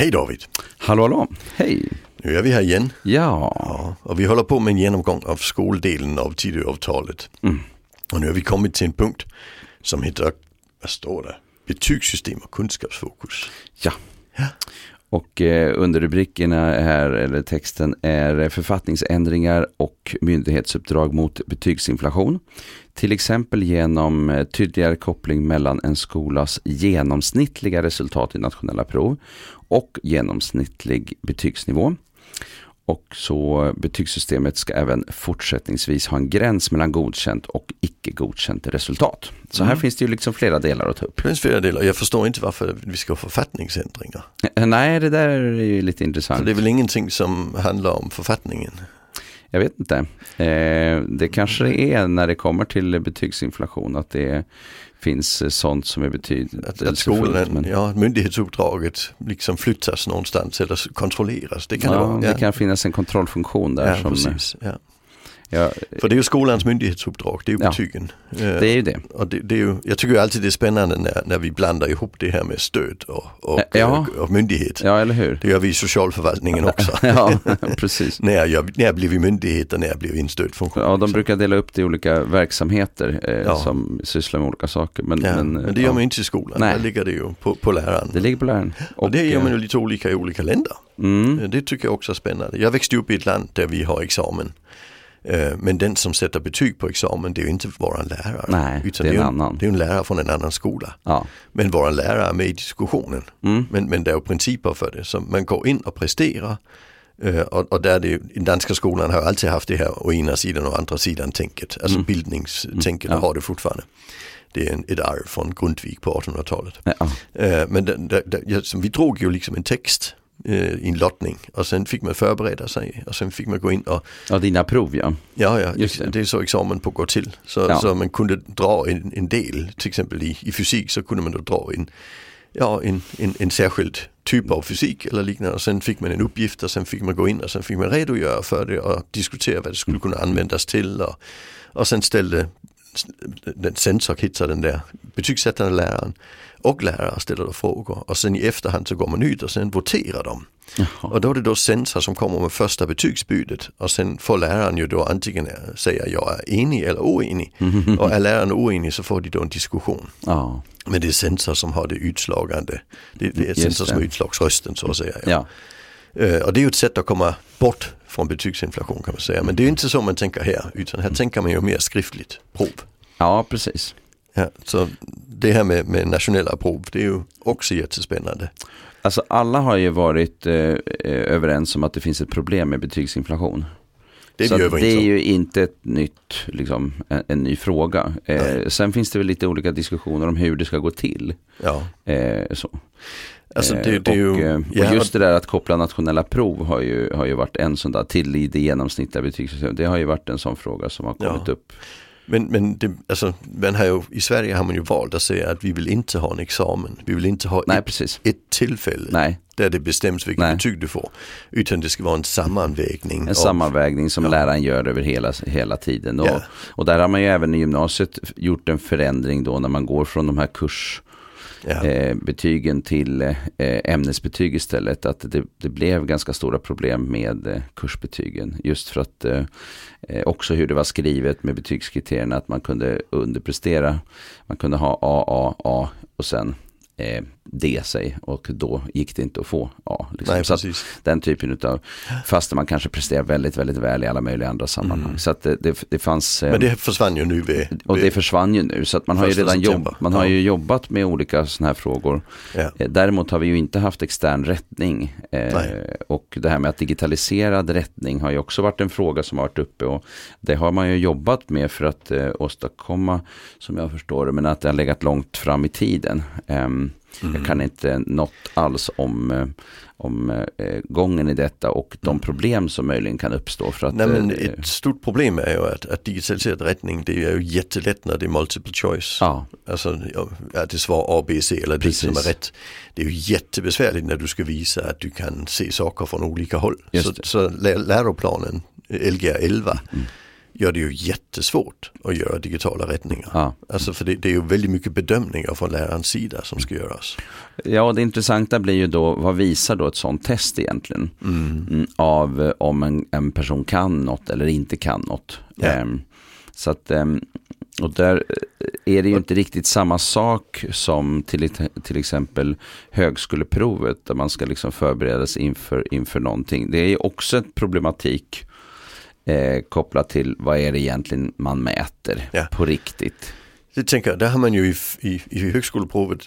Hej David! Hallå hallå, hej! Nu är vi här igen. Ja. Ja, och vi håller på med en genomgång av skoldelen av Tidöavtalet. Mm. Och nu har vi kommit till en punkt som heter, vad står det? Betygssystem och kunskapsfokus. Ja. Och eh, underrubrikerna här, eller texten, är eh, författningsändringar och myndighetsuppdrag mot betygsinflation. Till exempel genom eh, tydligare koppling mellan en skolas genomsnittliga resultat i nationella prov och genomsnittlig betygsnivå. Och så betygssystemet ska även fortsättningsvis ha en gräns mellan godkänt och icke godkänt resultat. Så här Mm. finns det ju liksom flera delar att ta upp. Det finns flera delar. Jag förstår inte varför vi ska ha författningsändringar. Eh, Nej, det där är ju lite intressant. det är väl ingenting som handlar om författningen. Jag vet inte. Eh, det kanske det är när det kommer till betygsinflation att det finns eh, sånt som är betydelsefullt. att skolan, men- ja, myndighetsuppdraget liksom flyttas någonstans eller kontrolleras. Det kan det ja, vara. det kan finnas en kontrollfunktion där. ja, som, precis. Ja. Ja, För det är ju skolans myndighetsuppdrag, det är ju Ja. betygen. det är ju det. Och det, det är ju, jag tycker alltid det är spännande när, när vi blandar ihop det här med stöd och, och, Ja. och, och myndighet. Ja, eller hur? Det gör vi i socialförvaltningen också. ja, precis. när, jag, när blir vi myndighet och när blir vi en stödfunktion? Ja, de brukar dela upp det i olika verksamheter eh, Ja. som sysslar med olika saker. Men, men, men, det gör man inte i skolan, Nej. där ligger det ju på, på läraren. Det ligger på läraren. och det gör man eh, ju lite olika i olika länder. mm, Det tycker jag också är spännande. Jag växte upp i ett land där vi har examen. Eh, Men den som sätter betyg på examen det är ju inte våran lärare. Nej, utan det är en ju annan. Det är en lärare från en annan skola. ja. Men våran lärare är med i diskussionen. Mm. Men, men det är principer för det. Så man går in och presterar. Och, och där är det, den danska skolan har alltid haft det här å ena sidan och andra sidan tänket. Alltså Mm. bildningstänket Mm, ja. har det fortfarande. Det är en, ett arv från Grundtvig på 1800-talet. Ja. Eh, Men det, det, vi drog ju liksom en text eh, i en lottning och sen fick man förbereda sig och sen fick man gå in och ja, dina prov ja. Ja, ja Just det. det. är så examen på går till. Så, Ja. så man kunde dra en, en del, till exempel i, i fysik så kunde man då dra en, ja, en, en, en särskild typ av fysik eller liknande. Och sen fick man en uppgift och sen fick man gå in och sen fick man redogöra för det och diskutera vad det skulle kunna användas till. Och, och sen ställde den sensor hittade den där betygssättande läraren och lärare ställer då frågor och sen i efterhand så går man ut och sen voterar de. Jaha. Och då är det då sensor som kommer med första betygsbudet och sen får läraren ju då antingen säga jag är enig eller oenig. Och är läraren oenig så får de då en diskussion. Ja. Men det är sensor som har det utslagande, det, det är Just sensor som är det. utslagsrösten så att säga. ja. Eh, Och det är ju ett sätt att komma bort från betygsinflation kan man säga. Men det är inte så man tänker här utan här tänker man ju mer skriftligt prov. Ja, precis. Ja, så det här med, med nationella prov det är ju också jättespännande. Alltså alla har ju varit eh, eh, överens om att det finns ett problem med betygsinflation. Det är så det är ju inte ett nytt, liksom, en, en ny fråga. Eh, sen finns det väl lite olika diskussioner om hur det ska gå till. Ja, Eh, så. alltså det, Eh, det är ju... och, eh, ja, och just det där att koppla nationella prov har ju, har ju varit en sån där till i det genomsnittliga betygssystemet. Det har ju varit en sån fråga som har Ja. kommit upp. Men, men det, alltså, man har ju, i Sverige har man ju valt att säga att vi vill inte ha en examen. Vi vill inte ha Nej, ett, precis. ett tillfälle Nej, där det bestäms vilket Nej. betyg du får. Utan det ska vara en sammanvägning. en av- sammanvägning som Ja. läraren gör över hela, hela tiden. Och, Ja. och där har man ju även i gymnasiet gjort en förändring då när man går från de här kurs Ja. eh, betygen till eh, ämnesbetyg istället. Att det, det blev ganska stora problem med eh, kursbetygen. Just för att eh, eh också hur det var skrivet med betygskriterierna. Att man kunde underprestera. Man kunde ha A, A, A och sen eh, D sig. Och då gick det inte att få A. Liksom. Nej, Så den typen av, fast man kanske presterar väldigt, väldigt väl i alla möjliga andra sammanhang. Så att det, det, det fanns... eh, Men det försvann ju nu vid... och det vid försvann ju nu så att man har ju redan jobb, man har Ja. ju jobbat med olika sådana här frågor. ja. Eh, Däremot har vi ju inte haft extern rättning. Eh, Nej. och det här med att digitaliserad rättning har ju också varit en fråga som har varit uppe. Och det har man ju jobbat med för att eh, åstadkomma, som jag förstår det, men att det har legat långt fram i tiden. Ehm, Jag kan inte något alls om, eh, om eh, gången i detta och de problem som möjligen kan uppstå. För att, Nej men eh, ett stort problem är ju att, att digitaliserad rättning det är ju jättelätt när det är multiple choice. ja, Alltså att det svar A, B, C eller D som är rätt. Det är ju jättebesvärligt när du ska visa att du kan se saker från olika håll. Just Så, det. så lä- läroplanen, Lgr 11, gör det ju jättesvårt att göra digitala rättningar. Ja. Alltså för det, det är ju väldigt mycket bedömningar från lärarens sida som ska göras. Ja, det intressanta blir ju då, vad visar då ett sånt test egentligen? Mm, av eh, om en, en person kan något eller inte kan något. Ja. Ehm, så att, ehm, och där eh, är det ju inte riktigt samma sak som till, till exempel högskoleprovet där man ska liksom förbereda sig inför, inför någonting. Det är ju också en problematik eh, kopplat till vad är det egentligen man mäter Ja. på riktigt. Det tänker jag, där har man ju i, i, i högskoleprovet,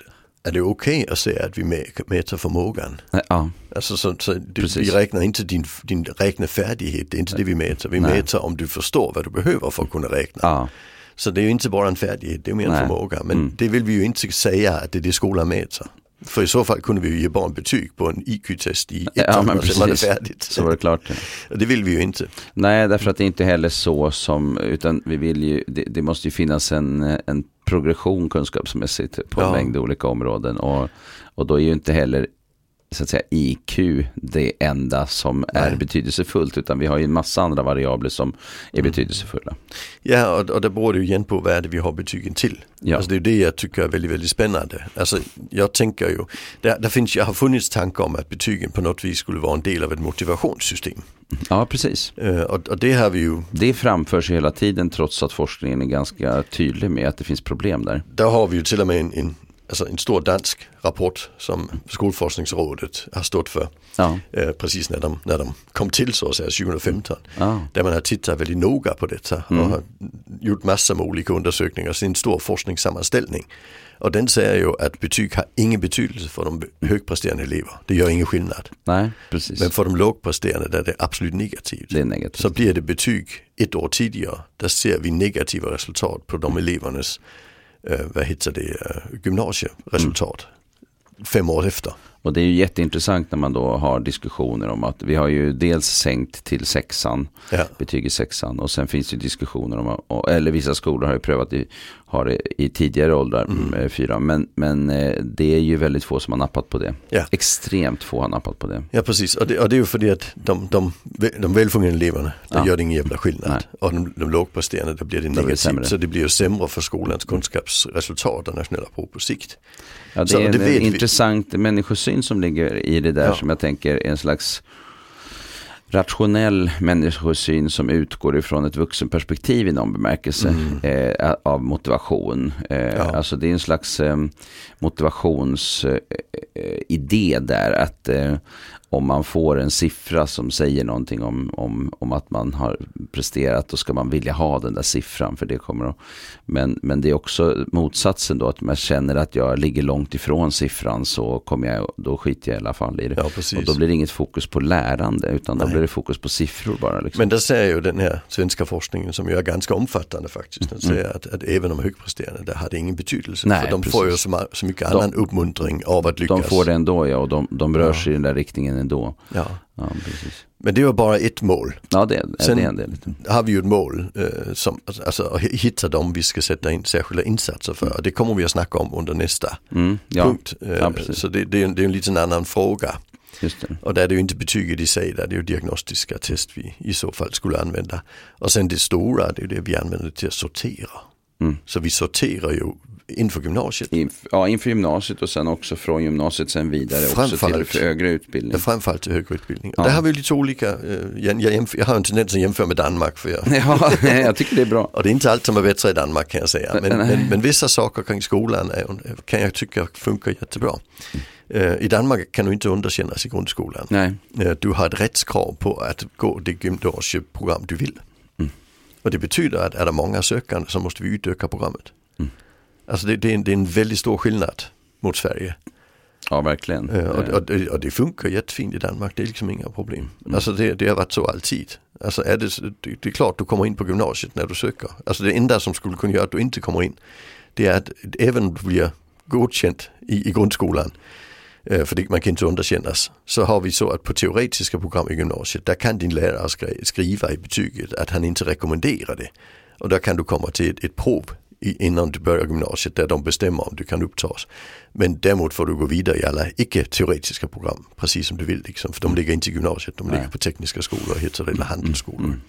är det okej att säga att vi mä- mäter förmågan? Ja, Alltså så, så Precis. vi räknar inte din, din räknefärdighet, det är inte det vi mäter. Vi Nej. mäter om du förstår vad du behöver för att kunna räkna. ja, Så det är ju inte bara en färdighet, det är mer en Nej. förmåga. Men Mm. det vill vi ju inte säga att det är det skolan mäter. För i så fall kunde vi ju ge barn betyg på en IQ-test i Ja, ettan men sen var det precis. färdigt. så var det klart. Ja. Det vill vi ju inte. Nej, därför att det är inte heller så som, utan vi vill ju, det, det måste ju finnas en, en progression kunskapsmässigt på en Ja. mängd olika områden. Och, och då är ju inte heller så att säga IQ det enda som är Nej. betydelsefullt, utan vi har ju en massa andra variabler som är Mm. betydelsefulla. Ja, och, och det beror det ju igen på vad är det vi har betygen till. Ja. Alltså det är det jag tycker är väldigt, väldigt spännande. Alltså jag tänker ju, där, där finns, jag har funnits tankar om att betygen på något vis skulle vara en del av ett motivationssystem. Ja, precis. Eh, och, och det har vi ju, Det framförs ju hela tiden trots att forskningen är ganska tydlig med att det finns problem där. där har vi ju till och med en, en, alltså en stor dansk rapport som Skolforskningsrådet har stått för. Ja, eh, precis när de, när de kom till så att säga 2015. ja, Där man har tittat väldigt noga på detta och har gjort massor med olika undersökningar. Så det en stor forskningssammanställning. Och den säger ju att betyg har ingen betydelse för de högpresterande elever. Det gör ingen skillnad. nej, precis. Men för de lågpresterande där är det absolut negativt. det är negativt. Så blir det betyg ett år tidigare, där ser vi negativa resultat på de elevernas, eh, vad heter det, eh, gymnasieresultat. Fem år efter. Och det är ju jätteintressant när man då har diskussioner om att vi har ju dels sänkt till sexan, Ja. betyg i sexan och sen finns det diskussioner om, eller vissa skolor har ju prövat i, har det i tidigare åldrar, mm. fyra, men, men eh, det är ju väldigt få som har nappat på det. Ja. Extremt få har nappat på det. Ja precis, och det, och det är ju för att de, de, de välfungerande eleverna, där Ja. gör det ingen jävla skillnad. Nej. Och de, de lågpresterande, där blir det blir det negativt. så det blir ju sämre för skolans kunskapsresultat och nationella prov på sikt. Ja, det Så är en, det vi. intressant människosyn som ligger i det där Ja. som jag tänker är en slags rationell människosyn som utgår ifrån ett vuxenperspektiv i någon bemärkelse eh, av motivation. Eh, Mm. Ja. Alltså det är en slags eh, motivationsidé eh, idé där att eh, om man får en siffra som säger någonting om, om, om att man har presterat då ska man vilja ha den där siffran för det kommer att men, men det är också motsatsen då att man känner att jag ligger långt ifrån siffran så kommer jag, då skiter jag i alla fall i det. Ja precis. Och då blir det inget fokus på lärande utan då Nej. blir det fokus på siffror bara. Liksom. Men där säger ju den här svenska forskningen som ju är ganska omfattande faktiskt. Den säger att, att även de högpresterande, det ingen betydelse. Mm. Nej, för de får ju precis. så, så mycket De- annan uppmuntring av att lyckas. de får det ändå ja och de, de rör Ja. sig i den där riktningen ändå. Ja. Ja, precis. Men det var bara ett mål. Ja, det, Sen- det en del. har vi ju ett mål eh, som, alltså att hitta dem vi ska sätta in särskilda insatser för. Och det kommer vi att snacka om under nästa Mm, ja, punkt. Eh, Ja, så det, det, är en, det är en liten annan fråga. Och där är det ju inte betyget i sig, där det är ju diagnostiska test vi i så fall skulle använda. Och sen det stora, det är det vi använder till att sortera. Mm. Så vi sorterar ju inför gymnasiet. Inf- ja, inför gymnasiet och sen också från gymnasiet sen vidare också till Framförallt. högre utbildning. Framförallt till högre utbildning. Ja. Där har vi lite olika, eh, jag, jag, jag har en tendens att jämföra med Danmark för jag, Ja, jag tycker det är bra. och det är inte allt som är bättre i Danmark kan jag säga. Men, men, men vissa saker kring skolan är, kan jag tycka funkar jättebra. Eh, I Danmark kan du inte underkännas i grundskolan. Nej, Eh, Du har ett rättskrav på att gå det gymnasieprogram du vill. Mm. Och det betyder att är det många sökande så måste vi utöka programmet. Alltså det, det, är en, det är en väldigt stor skillnad mot Sverige. ja verkligen. Eh, Och, och, och, och det funkar jättefint i Danmark, det är liksom inga problem. Mm. Alltså det, det har varit så alltid. Alltså är det, det, är klart du kommer in på gymnasiet när du söker. Alltså det enda som skulle kunna göra att du inte kommer in, det är att även om du blir godkänt i, i grundskolan, eh, för det, man kan inte underkännas, så har vi så att på teoretiska program i gymnasiet, där kan din lärare skri, skriva i betyget att han inte rekommenderar det. Och där kan du komma till ett, ett prov innan du börjar gymnasiet där de bestämmer om du kan upptas. Men däremot får du gå vidare i alla icke-teoretiska program, precis som du vill. Liksom, för de ligger inte i gymnasiet, de ligger på tekniska skolor heter det, eller handelsskolor.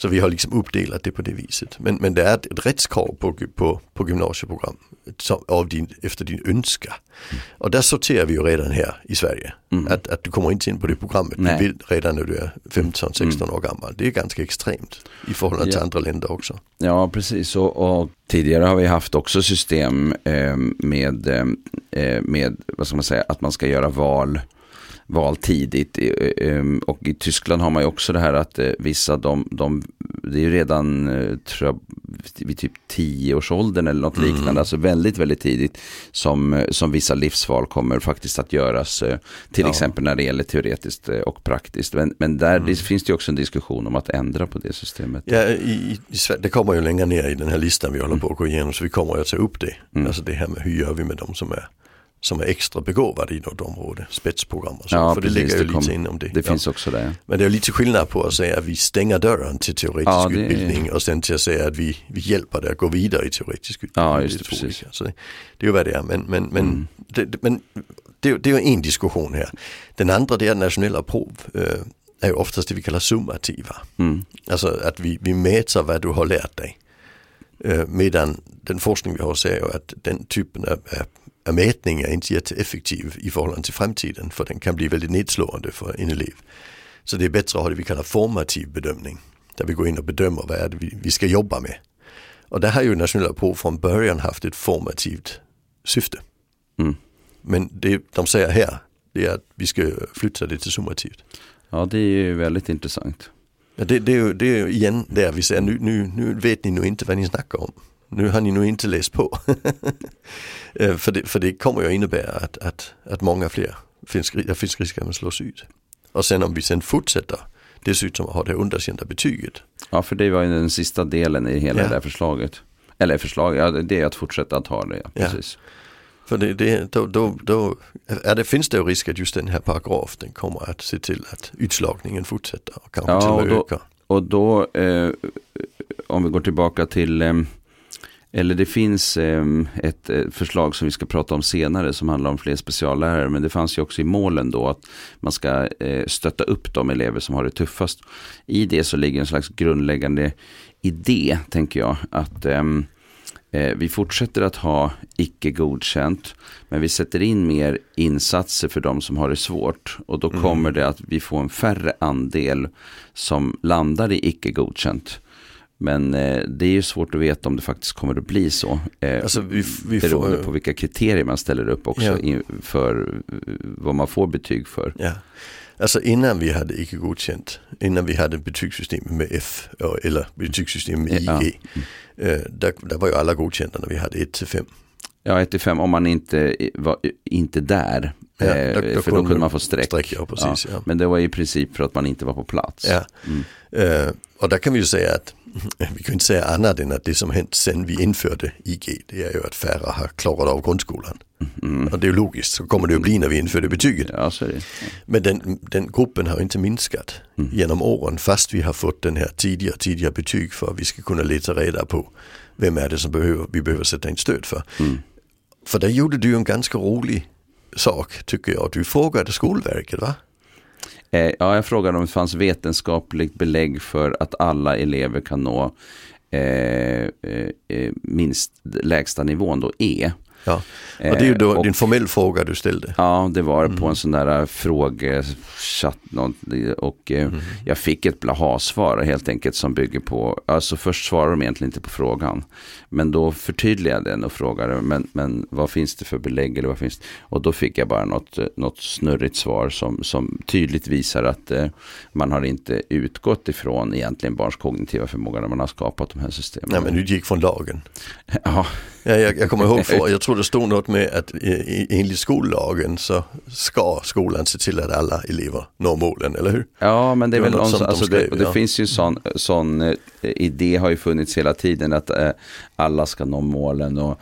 Så vi har liksom uppdelat det på det viset. Men, men det är ett, ett rättskrav på, på, på gymnasieprogram som, av din, efter din önska. Mm. Och där sorterar vi ju redan här i Sverige. Mm. Att, att du kommer inte in på det programmet Nej. du vill redan när du är 15-16 mm. år gammal. Det är ganska extremt i förhållande ja. till andra länder också. Ja precis och, och tidigare har vi haft också system eh, med, eh, med vad ska man säga, att man ska göra val val tidigt. Ehm, och i Tyskland har man ju också det här att eh, vissa, de, de det är ju redan eh, tror jag, vid typ tioårsåldern eller något mm. liknande, alltså väldigt, väldigt tidigt som, eh, som vissa livsval kommer faktiskt att göras. Till ja. exempel när det gäller teoretiskt och praktiskt. Men, men där mm. det finns det också en diskussion om att ändra på det systemet. Ja, i, i, det kommer ju längre ner i den här listan vi håller på att gå igenom så vi kommer att ta upp det. Mm. Alltså det här med hur gör vi med de som är som är extra begåvade i något område, spetsprogram och så. Ja, för precis, det ligger ju det kom, lite inom det. Det ja. finns också det. Men det är lite skillnad på att säga att vi stänger dörren till teoretisk ja, utbildning och sen till att säga att vi, vi hjälper dig att gå vidare i teoretisk utbildning. Ja, just det, det precis. Så det, det är ju vad det är. Men, men, men, mm. det, men det, det är ju en diskussion här. Den andra det är nationella prov. Eh, är ju oftast det vi kallar summativa. Mm. Alltså att vi, vi mäter vad du har lärt dig. Eh, medan den forskning vi har säger att den typen av mätning är inte jätteeffektiv i förhållande till framtiden för den kan bli väldigt nedslående för en elev. Så det är bättre att ha det vi kallar formativ bedömning. Där vi går in och bedömer vad är det vi, ska jobba med. Och där har ju nationella prov från början haft ett formativt syfte. Mm. Men det de säger här, det är att vi ska flytta det till summativt. Ja, det är ju väldigt intressant. Ja, det, det, är ju, det är igen där vi säger nu, nu, nu vet ni nog inte vad ni snackar om nu har ni nog inte läst på. Eh, för, det, för det kommer ju innebära att, att, att många fler finns, det finns risk att man slås ut. Och sen om vi sen fortsätter dessutom att ha det underkända betyget. Ja, för det var ju den sista delen i hela ja. det här förslaget. Eller förslag, ja, det är att fortsätta att ha det. Ja, precis. Ja. För det, det, då, då, då är det, finns det ju risk att just den här paragrafen kommer att se till att utslagningen fortsätter och kanske ja, till och då, ökar. Och då, eh, om vi går tillbaka till eh, eller det finns ehm, ett eh, förslag som vi ska prata om senare som handlar om fler speciallärare. Men det fanns ju också i målen då att man ska eh, stötta upp de elever som har det tuffast. I det så ligger en slags grundläggande idé, tänker jag. Att ehm, eh, vi fortsätter att ha icke godkänt. Men vi sätter in mer insatser för de som har det svårt. Och då mm. kommer det att vi får en färre andel som landar i icke godkänt. Men eh, det är ju svårt att veta om det faktiskt kommer att bli så. Eh, alltså vi, vi beroende får, på vilka kriterier man ställer upp också ja. för vad man får betyg för. Ja. Alltså innan vi hade icke godkänt, innan vi hade betygssystem med F eller betygssystem med IG, ja. mm. eh, där, där, var ju alla godkända när vi hade 1 till 5. Ja, 1 till 5 om man inte var inte där. Ja, eh, då, då för då kunde man få streck. streck ja, precis, ja. Men det var i princip för att man inte var på plats. Ja. Mm. Uh, och där kan vi ju säga att vi kan inte säga annat än att det som hänt sen vi införde IG det är ju att färre har klarat av grundskolan. Mm. Och det är ju logiskt, så kommer det att bli när vi införde betyget. Ja, så det. Men den, den, gruppen har inte minskat mm. genom åren fast vi har fått den här tidiga, tidiga betyg för att vi ska kunna leta reda på vem är det som behöver, vi behöver sätta in stöd för. Mm. För där gjorde du en ganska rolig sak tycker jag. Du frågade Skolverket va? Eh, ja, jag frågade om det fanns vetenskapligt belägg för att alla elever kan nå eh, eh, eh minst lägsta nivån då E. Ja, och det är ju då eh, och, din formell fråga du ställde. Ja, det var mm. på en sån där frågechatt och eh, mm. jag fick ett blaha-svar helt enkelt som bygger på, alltså först svarade de egentligen inte på frågan. Men då förtydligade jag den och frågade, men, men vad finns det för belägg eller vad finns Och då fick jag bara något, något snurrigt svar som, som tydligt visar att eh, man har inte utgått ifrån egentligen barns kognitiva förmåga när man har skapat de här systemen. Nej, men du gick från lagen. ja. Ja jag, jag kommer ihåg, för, jag tror det stod något med att enligt skollagen så ska skolan se till att alla elever når målen, eller hur? Ja, men det är det väl någon, alltså skrev, det, det ja. finns ju sån, sån eh, idé har ju funnits hela tiden att eh, alla ska nå målen. Och,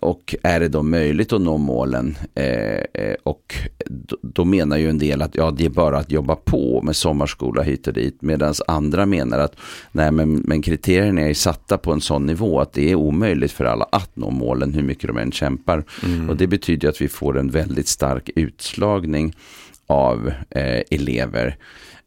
och är det då möjligt att nå målen? Eh, och då, då, menar ju en del att ja, det är bara att jobba på med sommarskola hit och dit. Medan andra menar att nej, men, men kriterierna är satta på en sån nivå att det är omöjligt för alla att nå målen hur mycket de än kämpar. Mm. Och det betyder att vi får en väldigt stark utslagning av eh, elever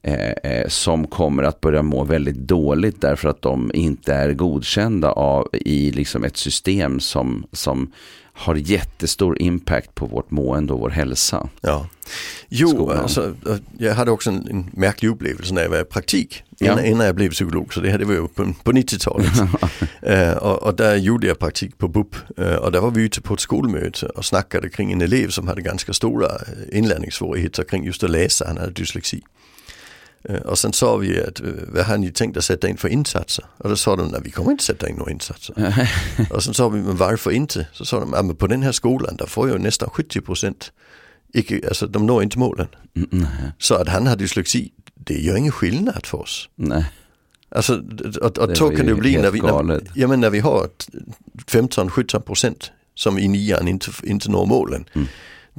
eh, eh, som kommer att börja må väldigt dåligt därför att de inte är godkända av, i liksom ett system som, som har jättestor impact på vårt mående och vår hälsa. Ja. Jo, alltså, jag hade också en, märklig upplevelse när jag var i praktik innan, ja. innan jag blev psykolog, så det här det var ju på, på 90-talet. uh, och, och, där gjorde jag praktik på BUP uh, och där var vi ute på ett skolmöte och snackade kring en elev som hade ganska stora inlärningssvårigheter kring just att läsa, han hade dyslexi. Och sen sa vi att vad har ni tänkt att sätta in för insatser? Och då sa de, nej vi kommer inte sätta in några insatser. och sen sa vi, men varför inte? Så sa de, ja, men på den här skolan där får jag nästan 70 procent alltså de når inte målen. Mm, så att han har dyslexi, det gör ingen skillnad för oss. Nej. Alltså, och, och så kan det bli när vi, när, ja, men när vi har 15-17 procent som i nian inte, inte når målen. Mm.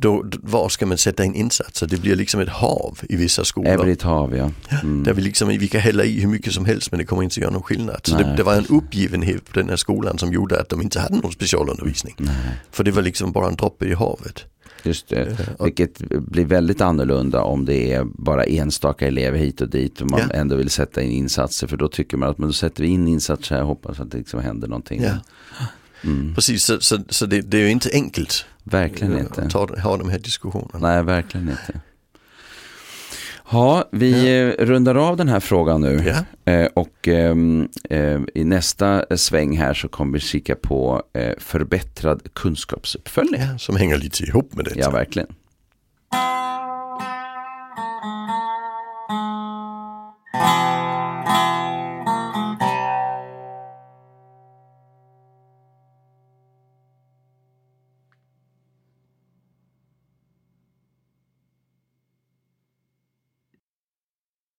Då, var ska man sätta in insatser? Det blir liksom ett hav i vissa skolor. Det ett hav ja. Mm. Där vi, liksom, vi kan hälla i hur mycket som helst men det kommer inte göra någon skillnad. Så det, det, var en uppgivenhet på den här skolan som gjorde att de inte hade någon specialundervisning. Nej. För det var liksom bara en droppe i havet. Just det, vilket blir väldigt annorlunda om det är bara enstaka elever hit och dit och man ja. ändå vill sätta in insatser för då tycker man att men då sätter vi in insatser här och hoppas att det liksom händer någonting. Ja. Mm. Precis, så, så, så det, det, är ju inte enkelt. Verkligen inte. Att ta, ha de här diskussionerna. Nej, verkligen inte. Ja, vi ja. rundar av den här frågan nu. Ja. Eh, och ehm, eh, i nästa sväng här så kommer vi kika på eh, förbättrad kunskapsuppföljning. Ja, som hänger lite ihop med det. Ja, verkligen.